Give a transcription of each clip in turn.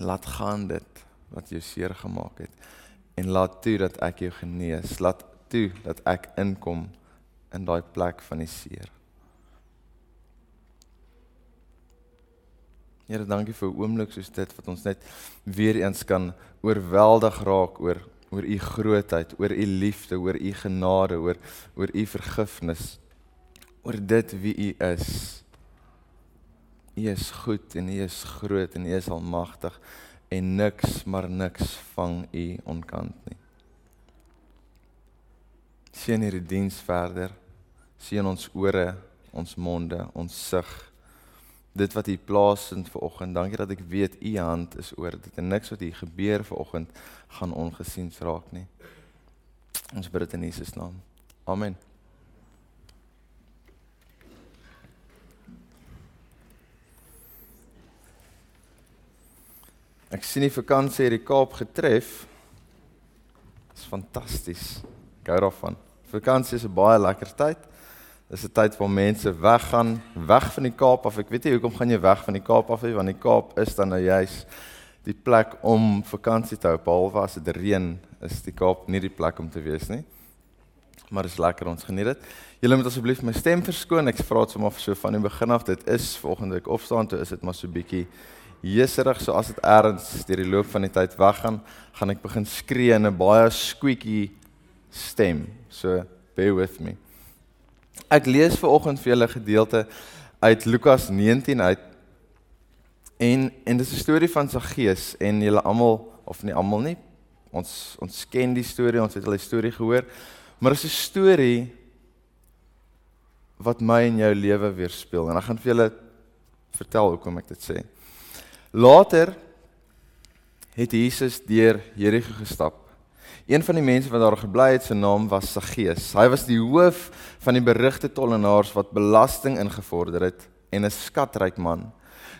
Laat gaan dit wat jou seer gemaak het en laat toe dat ek jou genees. Laat toe dat ek inkom in daai plek van die seer. Here, dankie vir 'n oomblik soos dit wat ons net weer eens kan oorweldig raak oor oor u grootheid, oor u liefde, oor u genade, oor oor u vergifnis, oor dit wie u is. U is goed en u is groot en u is almagtig en niks maar niks vang u onkant nie. Sien hierdie diens verder. Sien ons ore, ons monde, ons sig. Dit wat u plaas in vanoggend. Dankie dat ek weet u hand is oor dit en niks wat hier gebeur vanoggend gaan ongesien raak nie. Ons bid dit in Jesus naam. Amen. Ek sien die vakansie het die Kaap getref. Dis fantasties. Ek hou daarvan. Vakansie is 'n baie lekker tyd. Dis 'n tyd waar mense weggaan, weg van die Kaap af. Ek weet nie hoekom gaan jy weg van die Kaap af nie, want die Kaap is dan nou juis die plek om vakansie te hou. Behalwe as dit reën, is die Kaap nie die plek om te wees nie. Maar dit is lekker ons geniet dit. Julle moet asseblief my stem verskoon. Ek vra dit sommer so van die begin af. Dit is volgende week opstaan toe is dit maar so bietjie jeserig so as dit erns deur die loop van die tyd weggaan, gaan ek begin skree in 'n baie squeaky stem. So bear with me. Ek lees ver oggend vir julle gedeelte uit Lukas 19 uit. En en dis 'n storie van Saggeus en julle almal of nie almal nie. Ons ons ken die storie, ons het al die storie gehoor. Maar dis 'n storie wat my en jou lewe weerspieël en ek gaan vir julle vertel hoekom ek dit sê. Later het Jesus deur Jerigo gestap. Een van die mense wat daar gebly het, se naam was Saggeus. Hy was die hoof van die berigte tollenaars wat belasting ingevorder het en 'n skatryk man.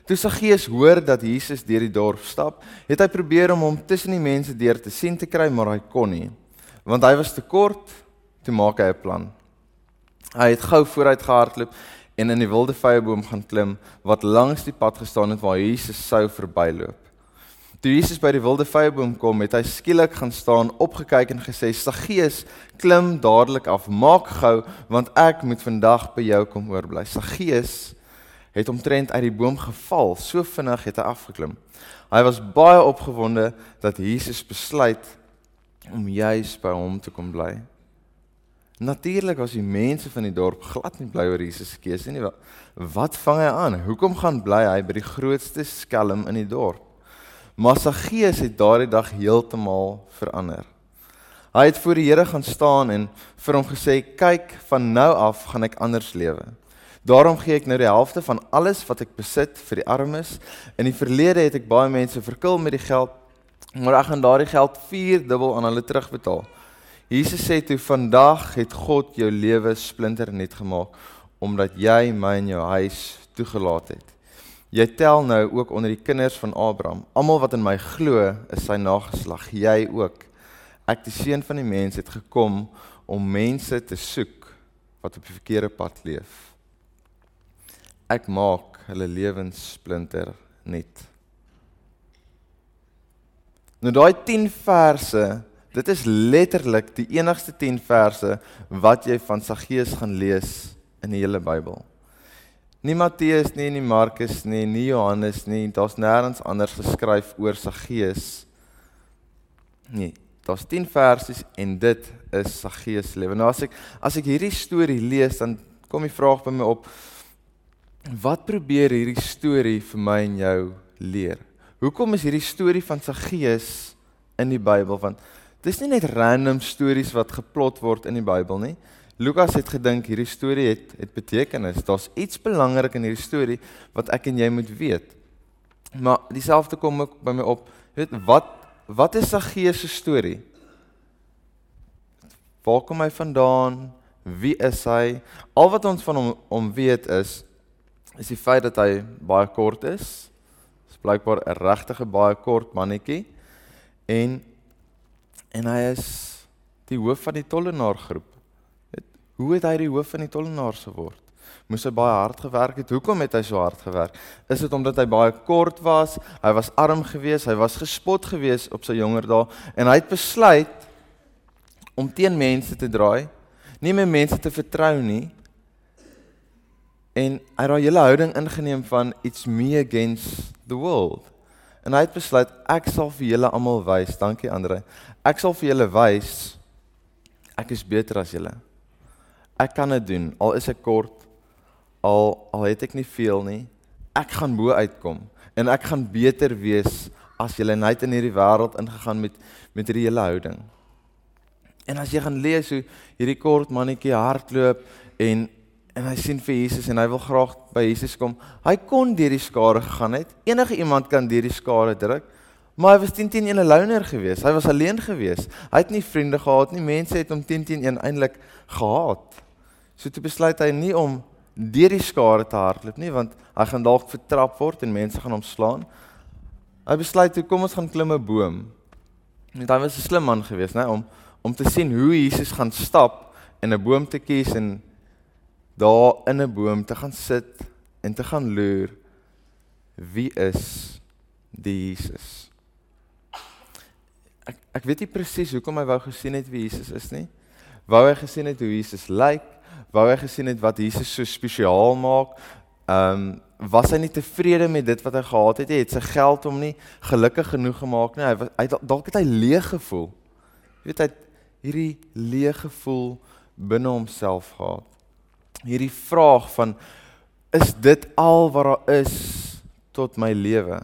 Toe Saggeus hoor dat Jesus deur die dorp stap, het hy probeer om hom tussen die mense deur te sien te kry, maar hy kon nie, want hy was te kort. Toe maak hy 'n plan. Hy het gou vooruit gehardloop en in die wilde vyeboom gaan klim wat langs die pad gestaan het waar Jesus sou verbyloop. Toe Jesus by die wilde vyeboom kom, het hy skielik gaan staan, opgekyk en gesê: "Saggeus, klim dadelik af, maak gou, want ek moet vandag by jou kom oorbly." Saggeus het omtrent uit die boom geval, so vinnig het hy afgeklim. Hy was baie opgewonde dat Jesus besluit om juis by hom te kom bly. Natuurlik was die mense van die dorp glad nie bly oor Jesus se keuse nie. Wat vang hy aan? Hoekom gaan bly hy by die grootste skelm in die dorp? Maar sy gees het daardie dag heeltemal verander. Hy het voor die Here gaan staan en vir hom gesê: "Kyk, van nou af gaan ek anders lewe. Daarom gee ek nou die helfte van alles wat ek besit vir die armes. In die verlede het ek baie mense verkil met die geld, maar ek gaan daardie geld vierdubbel aan hulle terugbetaal." Jesus sê toe vandag het God jou lewe splinternuut gemaak omdat jy my in jou huis toegelaat het. Jy tel nou ook onder die kinders van Abraham. Almal wat in my glo, is sy nageslag, jy ook. Ek die seun van die mens het gekom om mense te soek wat op die verkeerde pad leef. Ek maak hulle lewens splinter nuut. Nou daai 10 verse Dit is letterlik die enigste 10 verse wat jy van Saggeus gaan lees in die hele Bybel. Nie Matteus nie, nie Markus nie, nie Johannes nie, daar's nêrens anders geskryf oor Saggeus nie. Daar's 10 versies en dit is Saggeus se lewe. Nou as ek as ek hierdie storie lees, dan kom die vraag by my op: Wat probeer hierdie storie vir my en jou leer? Hoekom is hierdie storie van Saggeus in die Bybel? Want Dis nie net random stories wat geplot word in die Bybel nie. Lukas het gedink hierdie storie het het betekenis. Daar's iets belangrik in hierdie storie wat ek en jy moet weet. Maar dieselfde kom ook by my op. Weet wat wat is Saggeus se storie? Waar kom hy vandaan? Wie is hy? Al wat ons van hom om weet is is die feit dat hy baie kort is. Dis blykbaar 'n regtige baie kort mannetjie. En en hy is die hoof van die tollenaar groep. Het, hoe het hy die hoof van die tollenaars geword? Moes hy baie hard gewerk het? Hoekom het hy so hard gewerk? Is dit omdat hy baie kort was? Hy was arm geweest, hy was gespot geweest op sy jonger dae en hy het besluit om teen mense te draai, nie meer mense te vertrou nie. En hy het daai hele houding ingeneem van it's me against the world. En hy het besluit ek sal vir julle almal wys, dankie Andre. Ek sal vir julle wys ek is beter as julle. Ek kan dit doen al is ek kort, al al het ek nie veel nie. Ek gaan bo uitkom en ek gaan beter wees as julle net in hierdie wêreld ingegaan met met hierdie hele houding. En as jy gaan lees hoe hierdie kort mannetjie hardloop en en hy sien vir Jesus en hy wil graag by Jesus kom. Hy kon deur die skare gegaan het. Enige iemand kan deur die skare druk. Maar hy was 10 teen 1 loner geweest. Hy was alleen geweest. Hy het nie vriende gehad nie. Mense het hom 10 teen 1 eintlik gehaat. So toe besluit hy nie om deur die skare te hardloop nie want hy gaan dalk vertrap word en mense gaan hom slaan. Hy besluit toe kom ons gaan klim 'n boom. En hy was 'n slim man geweest, né, om om te sien hoe Jesus gaan stap en 'n boom te kies en daar in 'n boom te gaan sit en te gaan loer wie is die Jesus. Ek ek weet nie presies hoekom hy wou gesien het wie Jesus is nie. Wou hy gesien het hoe Jesus lyk? Wou hy gesien het wat Jesus so spesiaal maak? Ehm um, was hy nie tevrede met dit wat hy gehad het nie? Het sy geld hom nie gelukkig genoeg gemaak nie? Hy hy dalk het hy leeg gevoel. Jy weet hy het hierdie leeg gevoel binne homself gehad hierdie vraag van is dit al wat daar is tot my lewe?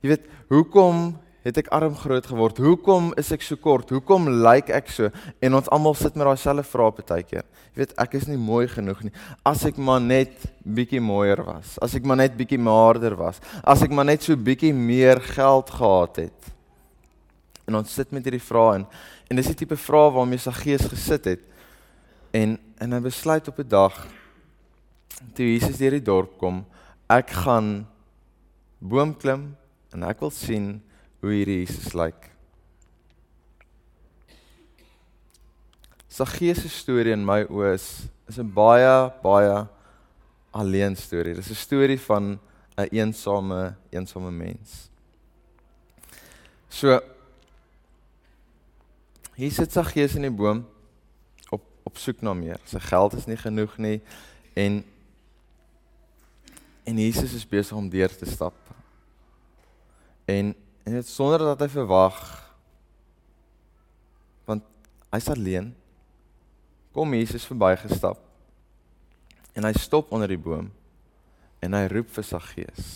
Jy weet, hoekom het ek arm groot geword? Hoekom is ek so kort? Hoekom lyk like ek so? En ons almal sit met daai selfe vrae baie keer. Jy weet, ek is nie mooi genoeg nie. As ek maar net bietjie mooier was, as ek maar net bietjie maarder was, as ek maar net so bietjie meer geld gehad het. En ons sit met hierdie vrae en en dis die tipe vrae waarmee sy gees gesit het. En en hy besluit op 'n dag toe Jesus deur die dorp kom, ek gaan boom klim en ek wil sien hoe hierdie Jesus lyk. Saggees se storie in my oë is is 'n baie baie alleen storie. Dis 'n storie van 'n een eensame eensame mens. So hier sit Saggees in die boom op soek na meer. Sy geld is nie genoeg nie en en Jesus is besig om deur te stap. En en dit sonder dat hy verwag want hy's alleen kom Jesus verbygestap. En hy stop onder die boom en hy roep vir Saggeus.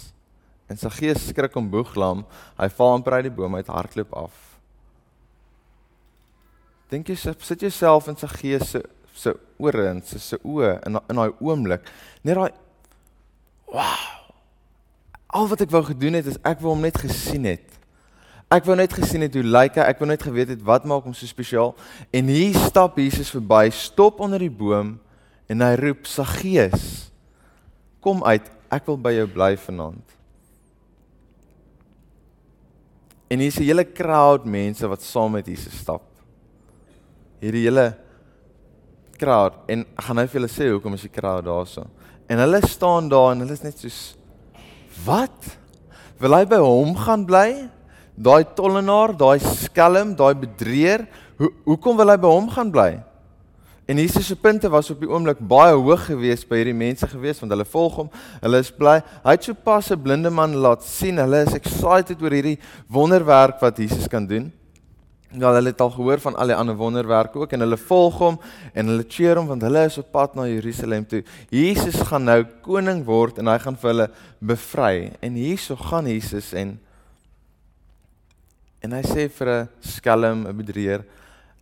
En Saggeus skrik om boeglam, hy val amper uit die boom uit hardloop af. Dink jy sit jouself in sy gees se se ore en se se oë in in daai oomblik. Net daai wow. Al wat ek wou gedoen het is ek wou hom net gesien het. Ek wou net gesien het hoe lyk hy, ek wou net geweet het wat maak hom so spesiaal. En hier stap Jesus verby, stop onder die boom en hy roep sy gees. Kom uit, ek wil by jou bly vanaand. En hier's 'n hele crowd mense wat saam met Jesus stap hierdie hele crowd en ek gaan nou vir julle sê hoekom is die crowd daarso. En hulle staan daar en hulle is net soos wat? Wil hy by hom gaan bly? Daai tollenaar, daai skelm, daai bedrieër, ho hoekom wil hy by hom gaan bly? En Jesus se punte was op die oomblik baie hoog geweest by hierdie mense geweest want hulle volg hom. Hulle is bly. Hy het so pas 'n blinde man laat sien. Hulle is excited oor hierdie wonderwerk wat Jesus kan doen. Ja, hulle het al gehoor van al die ander wonderwerke ook en hulle volg hom en hulle cheer hom want hulle is op pad na Jerusalem toe. Jesus gaan nou koning word en hy gaan vir hulle bevry. En hierso gaan Jesus en en hy sê vir 'n skelm, 'n bedrieër,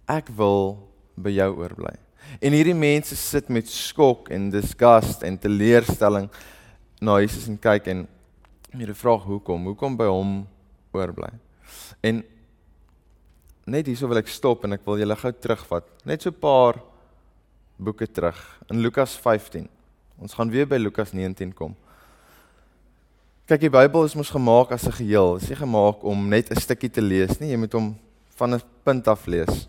ek wil by jou oorbly. En hierdie mense sit met skok en disgust en teleurstelling na Jesus en kyk en hulle vra hoekom? Hoekom by hom oorbly? En net hierso wil ek stop en ek wil julle gou terugvat. Net so 'n paar boeke terug in Lukas 15. Ons gaan weer by Lukas 19 kom. Kyk, die Bybel is mos gemaak as 'n geheel. Dit is nie gemaak om net 'n stukkie te lees nie. Jy moet hom van 'n punt af lees.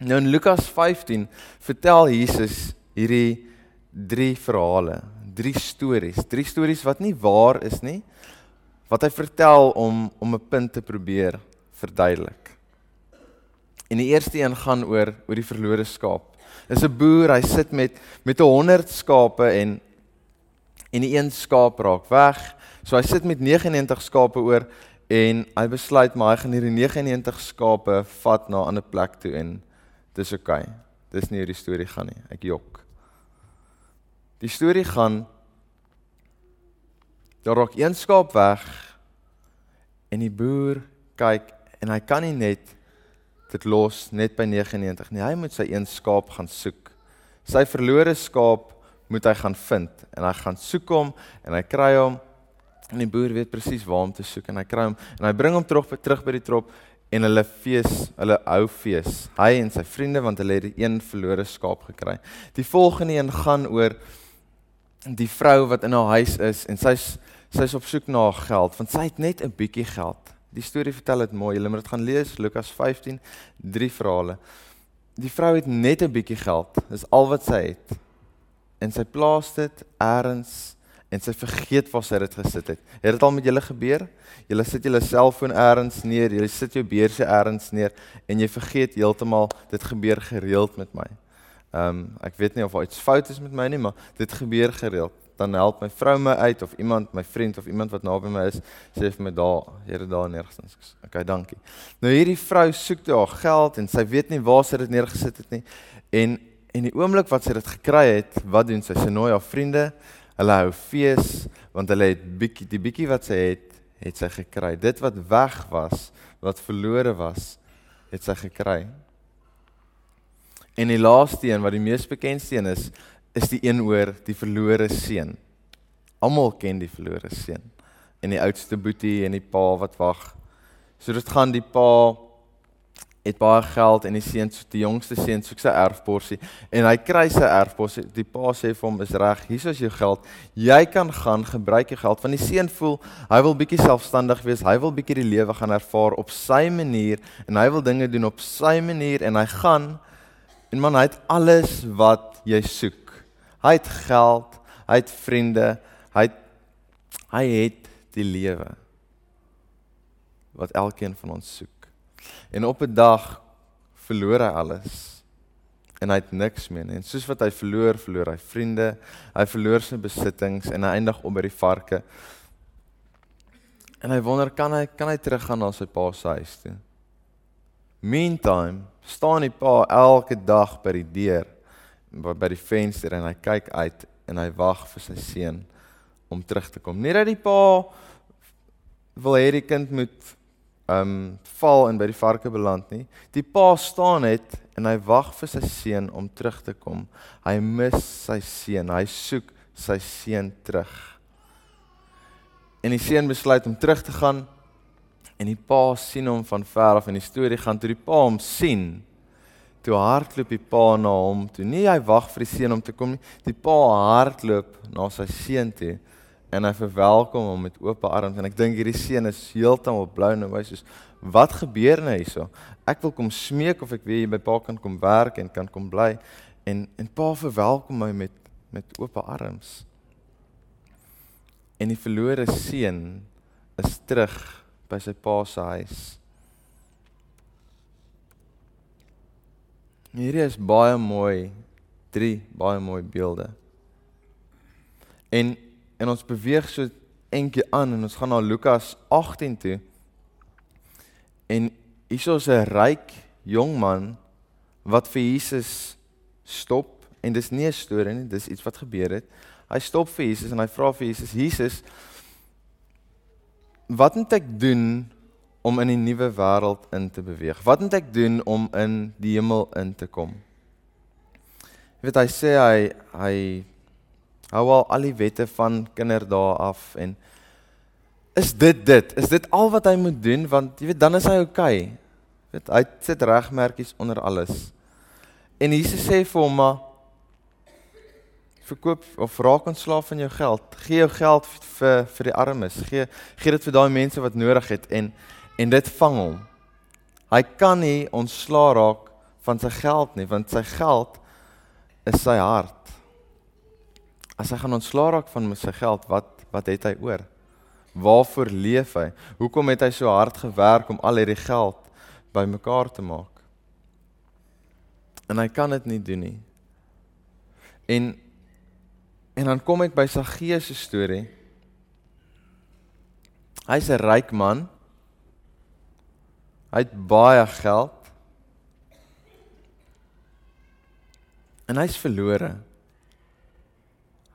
Nou in Lukas 15 vertel Jesus hierdie drie verhale, drie stories, drie stories wat nie waar is nie, wat hy vertel om om 'n punt te probeer verduidelik. En die eerste een gaan oor oor die verlore skaap. Dis 'n boer, hy sit met met 'n 100 skape en en die een skaap raak weg. So hy sit met 99 skape oor en hy besluit maar hy gaan hierdie 99 skape vat na 'n ander plek toe en dis oké. Okay. Dis nie hoe die storie gaan nie. Ek jok. Die storie gaan daar raak een skaap weg en die boer kyk en hy kan nie net dit los net by 99 nie. Hy moet sy een skaap gaan soek. Sy verlore skaap moet hy gaan vind en hy gaan soek hom en hy kry hom en die boer weet presies waar om te soek en hy kry hom en hy bring hom terug terug by die trop en hulle fees, hulle hou fees. Hy en sy vriende want hulle het die een verlore skaap gekry. Die volgende een gaan oor die vrou wat in haar huis is en sy's sy's op soek na geld want sy het net 'n bietjie geld. Die storie vertel dit mooi. Julle moet dit gaan lees Lukas 15, drie verhale. Die vrou het net 'n bietjie geld. Dis al wat sy het. En sy plaas dit eers en sy vergeet waar sy dit gesit het. Het dit al met julle gebeur? Julle sit julle selfoon eers neer, jy sit jou beursie eers neer en jy vergeet heeltemal dit gebeur gereeld met my. Ehm um, ek weet nie of iets fout is met my nie, maar dit gebeur gereeld. Dan help my vrou my uit of iemand, my vriend of iemand wat naby my is, sê vir my daar, Here daar neergesit. Okay, dankie. Nou hierdie vrou soek toe haar geld en sy weet nie waar sy dit neergesit het nie. En en die oomblik wat sy dit gekry het, wat doen sy? Sy nooi haar vriende Hulle hou fees want hulle het bietjie die bietjie wat sy het, het sy gekry. Dit wat weg was, wat verlore was, het sy gekry. En die laaste een wat die mees bekendste een is, is die een oor die verlore seun. Almal ken die verlore seun. En die oudste boetie en die pa wat wag. So dit gaan die pa het baie geld en die seun so die jongste seun soek sy erfporsie en hy kry sy erfporsie die pa sê vir hom is reg hier is jou geld jy kan gaan gebruik jou geld want die seun voel hy wil bietjie selfstandig wees hy wil bietjie die lewe gaan ervaar op sy manier en hy wil dinge doen op sy manier en hy gaan en man hy het alles wat jy soek hy het geld hy het vriende hy het, hy het die lewe wat elkeen van ons soek En op 'n dag verloor hy alles. En hy het niks meer nie. En soos wat hy verloor, verloor hy vriende, hy verloor sy besittings en hy eindig op by die varke. En hy wonder kan hy kan hy teruggaan na sy pa se huis toe. Meantime, staan die pa elke dag by die deur by die venster en hy kyk uit en hy wag vir sy seun om terug te kom. Nie dat die pa wil hê die kind moet um val en by die varke beland nie. Die pa staan net en hy wag vir sy seun om terug te kom. Hy mis sy seun. Hy soek sy seun terug. En die seun besluit om terug te gaan en die pa sien hom van ver af en die storie gaan toe die pa hom sien. Toe hardloop die pa na hom. Toe. Nie hy wag vir die seun om te kom nie. Die pa hardloop na sy seun toe en hy verwelkom hom met oop arms. En ek dink hierdie seun is heeltemal blou nou hy sê wat gebeur nou hierso? Ek wil kom smeek of ek weer by pa kan kom werk en kan kom bly. En en pa verwelkom my met met oop arms. En die verlore seun is terug by sy pa se huis hierdie is baie mooi drie baie mooi beelde en En ons beweeg so eentjie aan en ons gaan na Lukas 18 toe. En hier is 'n ryk jong man wat vir Jesus stop en dis nie 'n storie nie, dis iets wat gebeur het. Hy stop vir Jesus en hy vra vir Jesus: "Jesus, wat moet ek doen om in die nuwe wêreld in te beweeg? Wat moet ek doen om in die hemel in te kom?" Jy weet hy sê hy hy hou al al die wette van kinderdae af en is dit dit? Is dit al wat hy moet doen want jy weet dan is hy oukei. Okay. Weet hy sit regmerkies onder alles. En Jesus sê vir hom maar verkoop of raak ontslaaf van jou geld. Gee jou geld vir vir die armes. Gee gee dit vir daai mense wat nodig het en en dit vang hom. Hy kan nie ontslaa raak van sy geld nie want sy geld is sy hart. as hy gaan ontslaa raak van sy geld, wat wat het hy oor? Waarvoor leef hy? Hoekom het hy so hard gewerk om al hierdie geld bymekaar te maak? En hy kan dit nie doen nie. En en dan kom ek by Saggeus se storie. Hy's 'n ryk man. Hy het baie geld. En hy's verlore.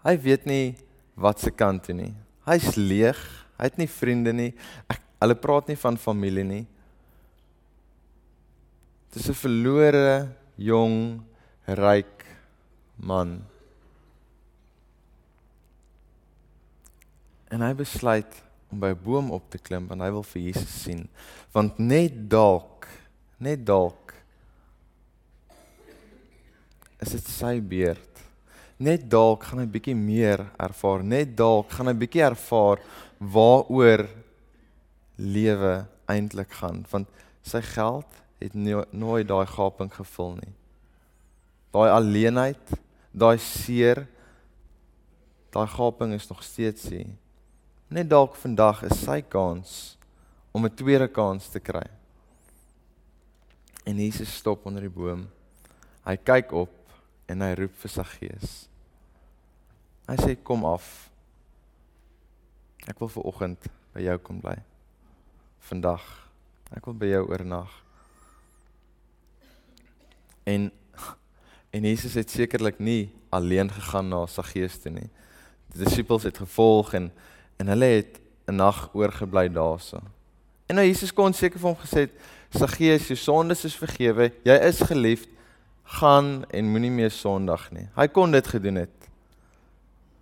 Hy weet nie wat se kant toe nie. Hy's leeg. Hy het nie vriende nie. Ek, hulle praat nie van familie nie. Dis 'n verlore jong ryk man. En hy besluit om by 'n boom op te klim want hy wil vir Jesus sien. Want net dalk, net dalk is dit sy beurt. Net dalk gaan hy bietjie meer ervaar. Net dalk gaan hy bietjie ervaar waaroor lewe eintlik gaan want sy geld het nooit daai gaping gevul nie. Daai alleenheid, daai seer, daai gaping is nog steeds hier. Net dalk vandag is sy kans om 'n tweede kans te kry. En Jesus stop onder die boom. Hy kyk op en hy roep vir sy gees. Hy sê kom af. Ek wil ver oggend by jou kom bly. Vandag. Ek wil by jou oornag. En en Jesus het sekerlik nie alleen gegaan na Saggeus toe nie. Die disippels het gevolg en en hulle het 'n nag oorgebly daarso. En nou Jesus kon seker vir hom gesê het Saggeus, jou sondes is vergewe. Jy is geliefd. Gaan en moenie meer sondig nie. Hy kon dit gedoen het.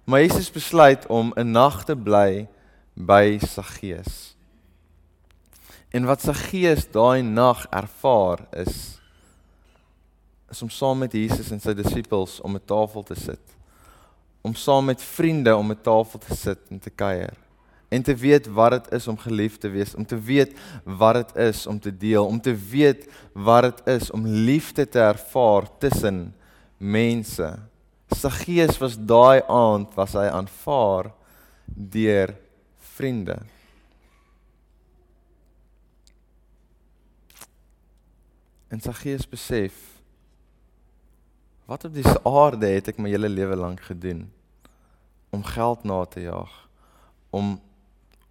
Maar Jesus besluit om 'n nag te bly by Saggeus. En wat Saggeus daai nag ervaar is is om saam met Jesus en sy disippels om 'n tafel te sit. Om saam met vriende om 'n tafel te sit en te kuier. En te weet wat dit is om geliefd te wees, om te weet wat dit is om te deel, om te weet wat dit is om liefde te ervaar tussen mense. Saggeus was daai aand was hy aanvaar deur vriende. En Saggeus besef wat op die aarde het ek my hele lewe lank gedoen om geld na te jaag om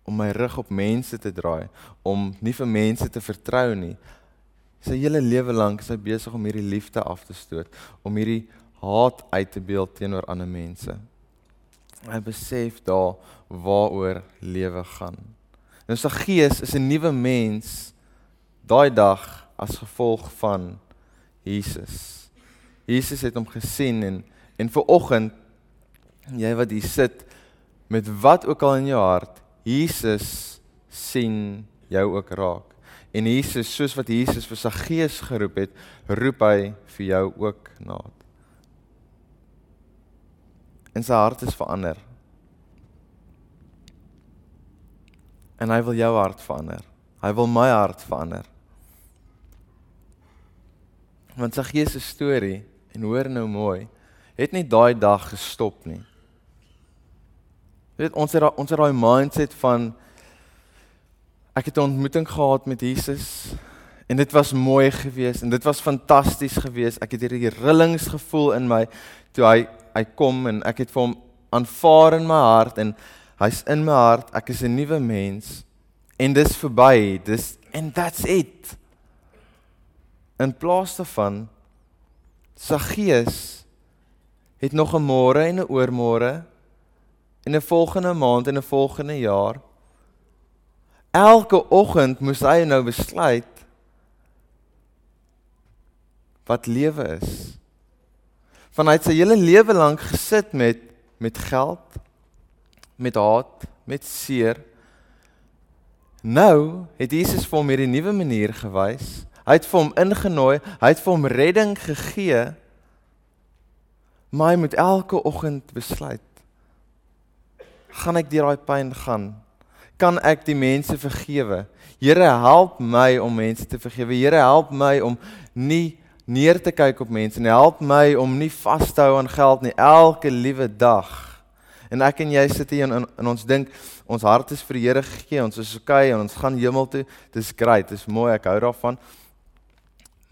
om my rug op mense te draai om nie vir mense te vertrou nie sy hele lewe lank is hy besig om hierdie liefde af te stoot om hierdie haat uit te beeld teenoor ander mense. Hy besef daar waaroor lewe gaan. Nou sy gees is 'n nuwe mens daai dag as gevolg van Jesus. Jesus het hom gesien en en vir oggend jy wat hier sit met wat ook al in jou hart, Jesus sien jou ook raak. En Jesus, soos wat Jesus vir sy gees geroep het, roep hy vir jou ook na en sy hart is verander. En hy wil jou hart verander. Hy wil my hart verander. Want sy gees se storie en hoor nou mooi, het nie daai dag gestop nie. Jy weet ons het ons het daai mindset van ek het 'n ontmoeting gehad met Jesus en dit was mooi geweest en dit was fantasties geweest. Ek het hierdie rillings gevoel in my toe hy hy kom en ek het vir hom aanvaar in my hart en hy's in my hart. Ek is 'n nuwe mens en dis verby. Dis and that's it. In plaas daarvan Saggeus het nog 'n môre en 'n oormôre en 'n volgende maand en 'n volgende jaar. Elke oggend moes hy nou besluit wat lewe is van hy het sy hele lewe lank gesit met met geld, met haat, met seer. Nou het Jesus vir hom hierdie nuwe manier gewys. Hy het vir hom ingenooi, hy het vir hom redding gegee. Maar hy moet elke oggend besluit. Gaan ek deur daai pyn gaan? Kan ek die mense vergewe? Here, help my om mense te vergewe. Here, help my om nie neer te kyk op mense en help my om nie vas te hou aan geld nie elke liewe dag En ek en jy sit hier en, en, en ons dink ons hart is vir die Here gegee, ons is okay en ons gaan hemel toe. Dis great, dis mooi, ek hou daarvan.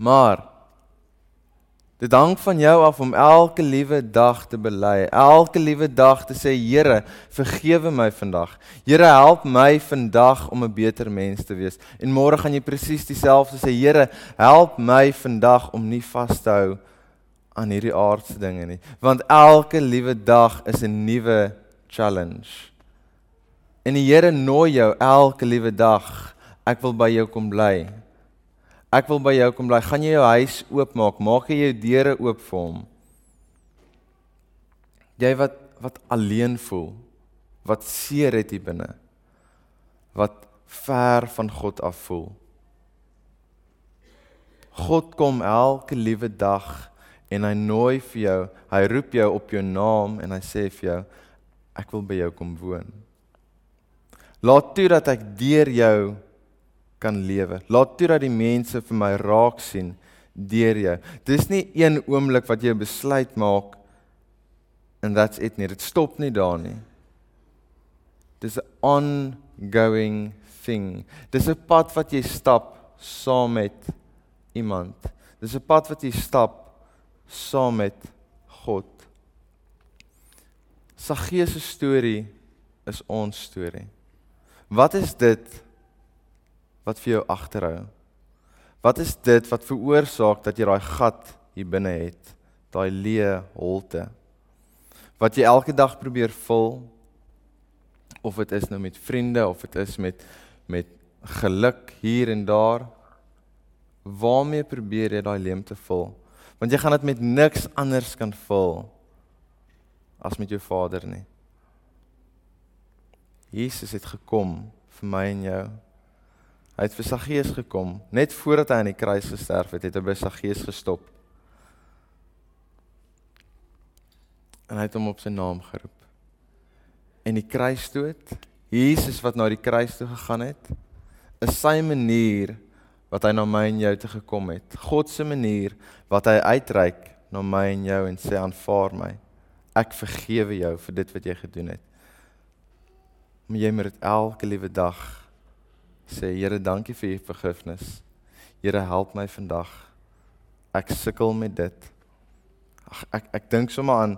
Maar Dit hang van jou af om elke liewe dag te bely. Elke liewe dag te sê Here, vergewe my vandag. Here, help my vandag om 'n beter mens te wees. En môre gaan jy presies dieselfde sê, Here, help my vandag om nie vas te hou aan hierdie aardse dinge nie, want elke liewe dag is 'n nuwe challenge. En die Here nooi jou elke liewe dag. Ek wil by jou kom bly. Ek wil by jou kom bly. Gaan jy jou huis oopmaak? Maak jy jou deure oop vir hom? Jy wat wat alleen voel, wat seer het hier binne. Wat ver van God af voel. God kom elke liewe dag en hy nooi vir jou. Hy roep jou op jou naam en hy sê vir jou ek wil by jou kom woon. Laat toe dat ek deur jou kan lewe. Laat toe dat die mense vir my raak sien deur jou. Dis nie een oomblik wat jy 'n besluit maak en that's it nie. Dit stop nie daar nie. Dis 'n ongoing thing. Dis 'n pad wat jy stap saam met iemand. Dis 'n pad wat jy stap saam met God. Saggeus se storie is ons storie. Wat is dit wat vir jou agterhou? Wat is dit wat veroorsaak dat jy daai gat hier binne het, daai leë holte? Wat jy elke dag probeer vul of dit is nou met vriende of dit is met met geluk hier en daar. Waarmee probeer jy daai leemte vul? Want jy gaan dit met niks anders kan vul as met jou Vader nie. Jesus het gekom vir my en jou Hy het vir Saggeus gekom. Net voordat hy aan die kruis gesterf het, het hy by Saggeus gestop. En hy het hom op sy naam geroep. En die kruisdood, Jesus wat na die kruis toe gegaan het, is sy manier wat hy na my en jou toe gekom het. God se manier wat hy uitreik na my en jou en sê aanvaar my. Ek vergewe jou vir dit wat jy gedoen het. Moet jy met dit elke liewe dag sê Here, dankie vir u vergifnis. Here, help my vandag. Ek sukkel met dit. Ag ek ek dink sommer aan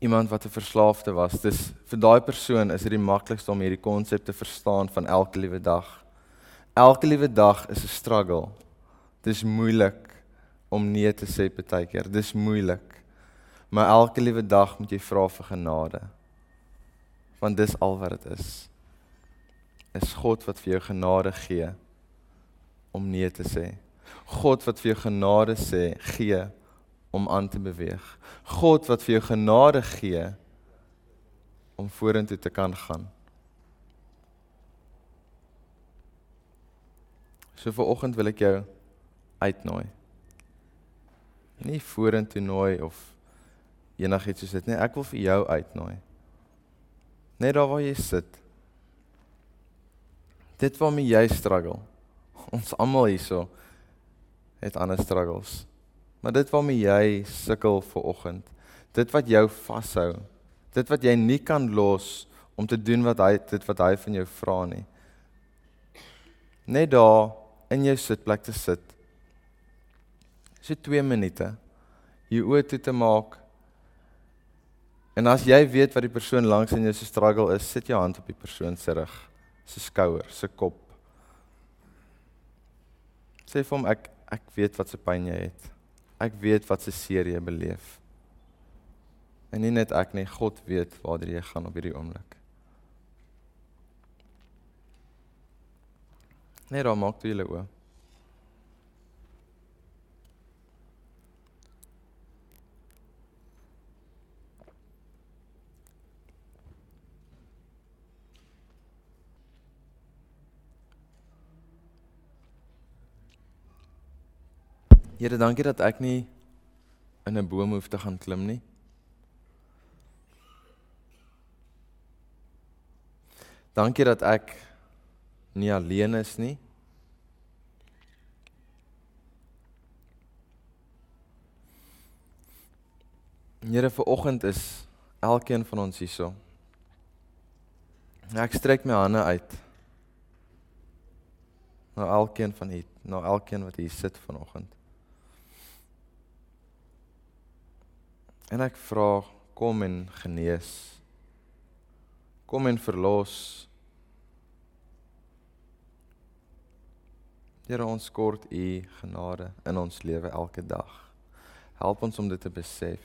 iemand wat 'n verslaafde was. Dis vir daai persoon is dit die maklikste om hierdie konsep te verstaan van elke liewe dag. Elke liewe dag is 'n struggle. Dis moeilik om nee te sê partykeer. Dis moeilik. Maar elke liewe dag moet jy vra vir genade. Want dis al wat dit is is God wat vir jou genade gee om nee te sê. God wat vir jou genade sê gee om aan te beweeg. God wat vir jou genade gee om vorentoe te kan gaan. So vir oggend wil ek jou uitnooi. Nie vorentoe nooi of enigiets soos dit nie. Ek wil vir jou uitnooi. Net daar waar jy sit dit waarmee jy struggle. Ons almal hierso het ander struggles. Maar dit waarmee jy sukkel vir oggend, dit wat jou vashou, dit wat jy nie kan los om te doen wat hy dit wat hy van jou vra nie. Net daar in jou sitplek te sit. So 2 minute. Jou oë toe te maak. En as jy weet wat die persoon langs in jou se struggle is, sit jou hand op die persoon se rug se skouer, se kop. Sê vir hom ek ek weet wat se pyn jy het. Ek weet wat se seer jy beleef. En nie net ek nie, God weet waar jy gaan op hierdie oomblik. Net dan maak jy hulle oop. Here, dankie dat ek nie in 'n boom hoef te gaan klim nie. Dankie dat ek nie alleen is nie. Here, vir oggend is Elkeen van ons hierso. Ek strek my hande uit. Na elkeen van u, na elkeen wat hier sit vanoggend. En ek vra kom en genees. Kom en verlos. Here ons kort u genade in ons lewe elke dag. Help ons om dit te besef.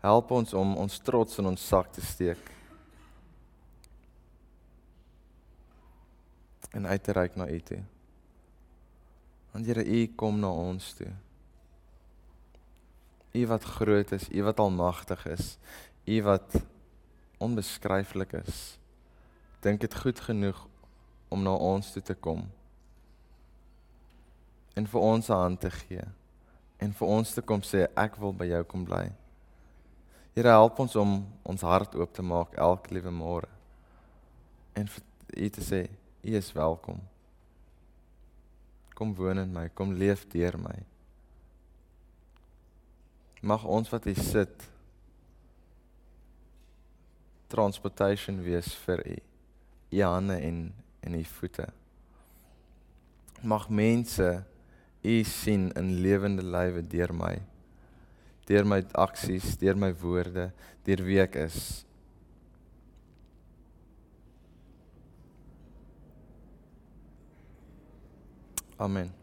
Help ons om ons trots in ons sak te steek. En uit te reik na u toe. Want Here, u kom na ons toe. U wat groot is, U wat almagtig is, U wat onbeskryflik is. Dink dit goed genoeg om na ons toe te kom. En vir ons 'n hand te gee. En vir ons te kom sê ek wil by jou kom bly. Here help ons om ons hart oop te maak elke liewe môre. En vir U te sê U is welkom. Kom woon in my, kom leef deur my. Mag ons wat hier sit transportation wees vir u. U hande en en u voete. Mag mense u sien in lewende lywe deur my. Deur my aksies, deur my woorde, deur wie ek is. Amen.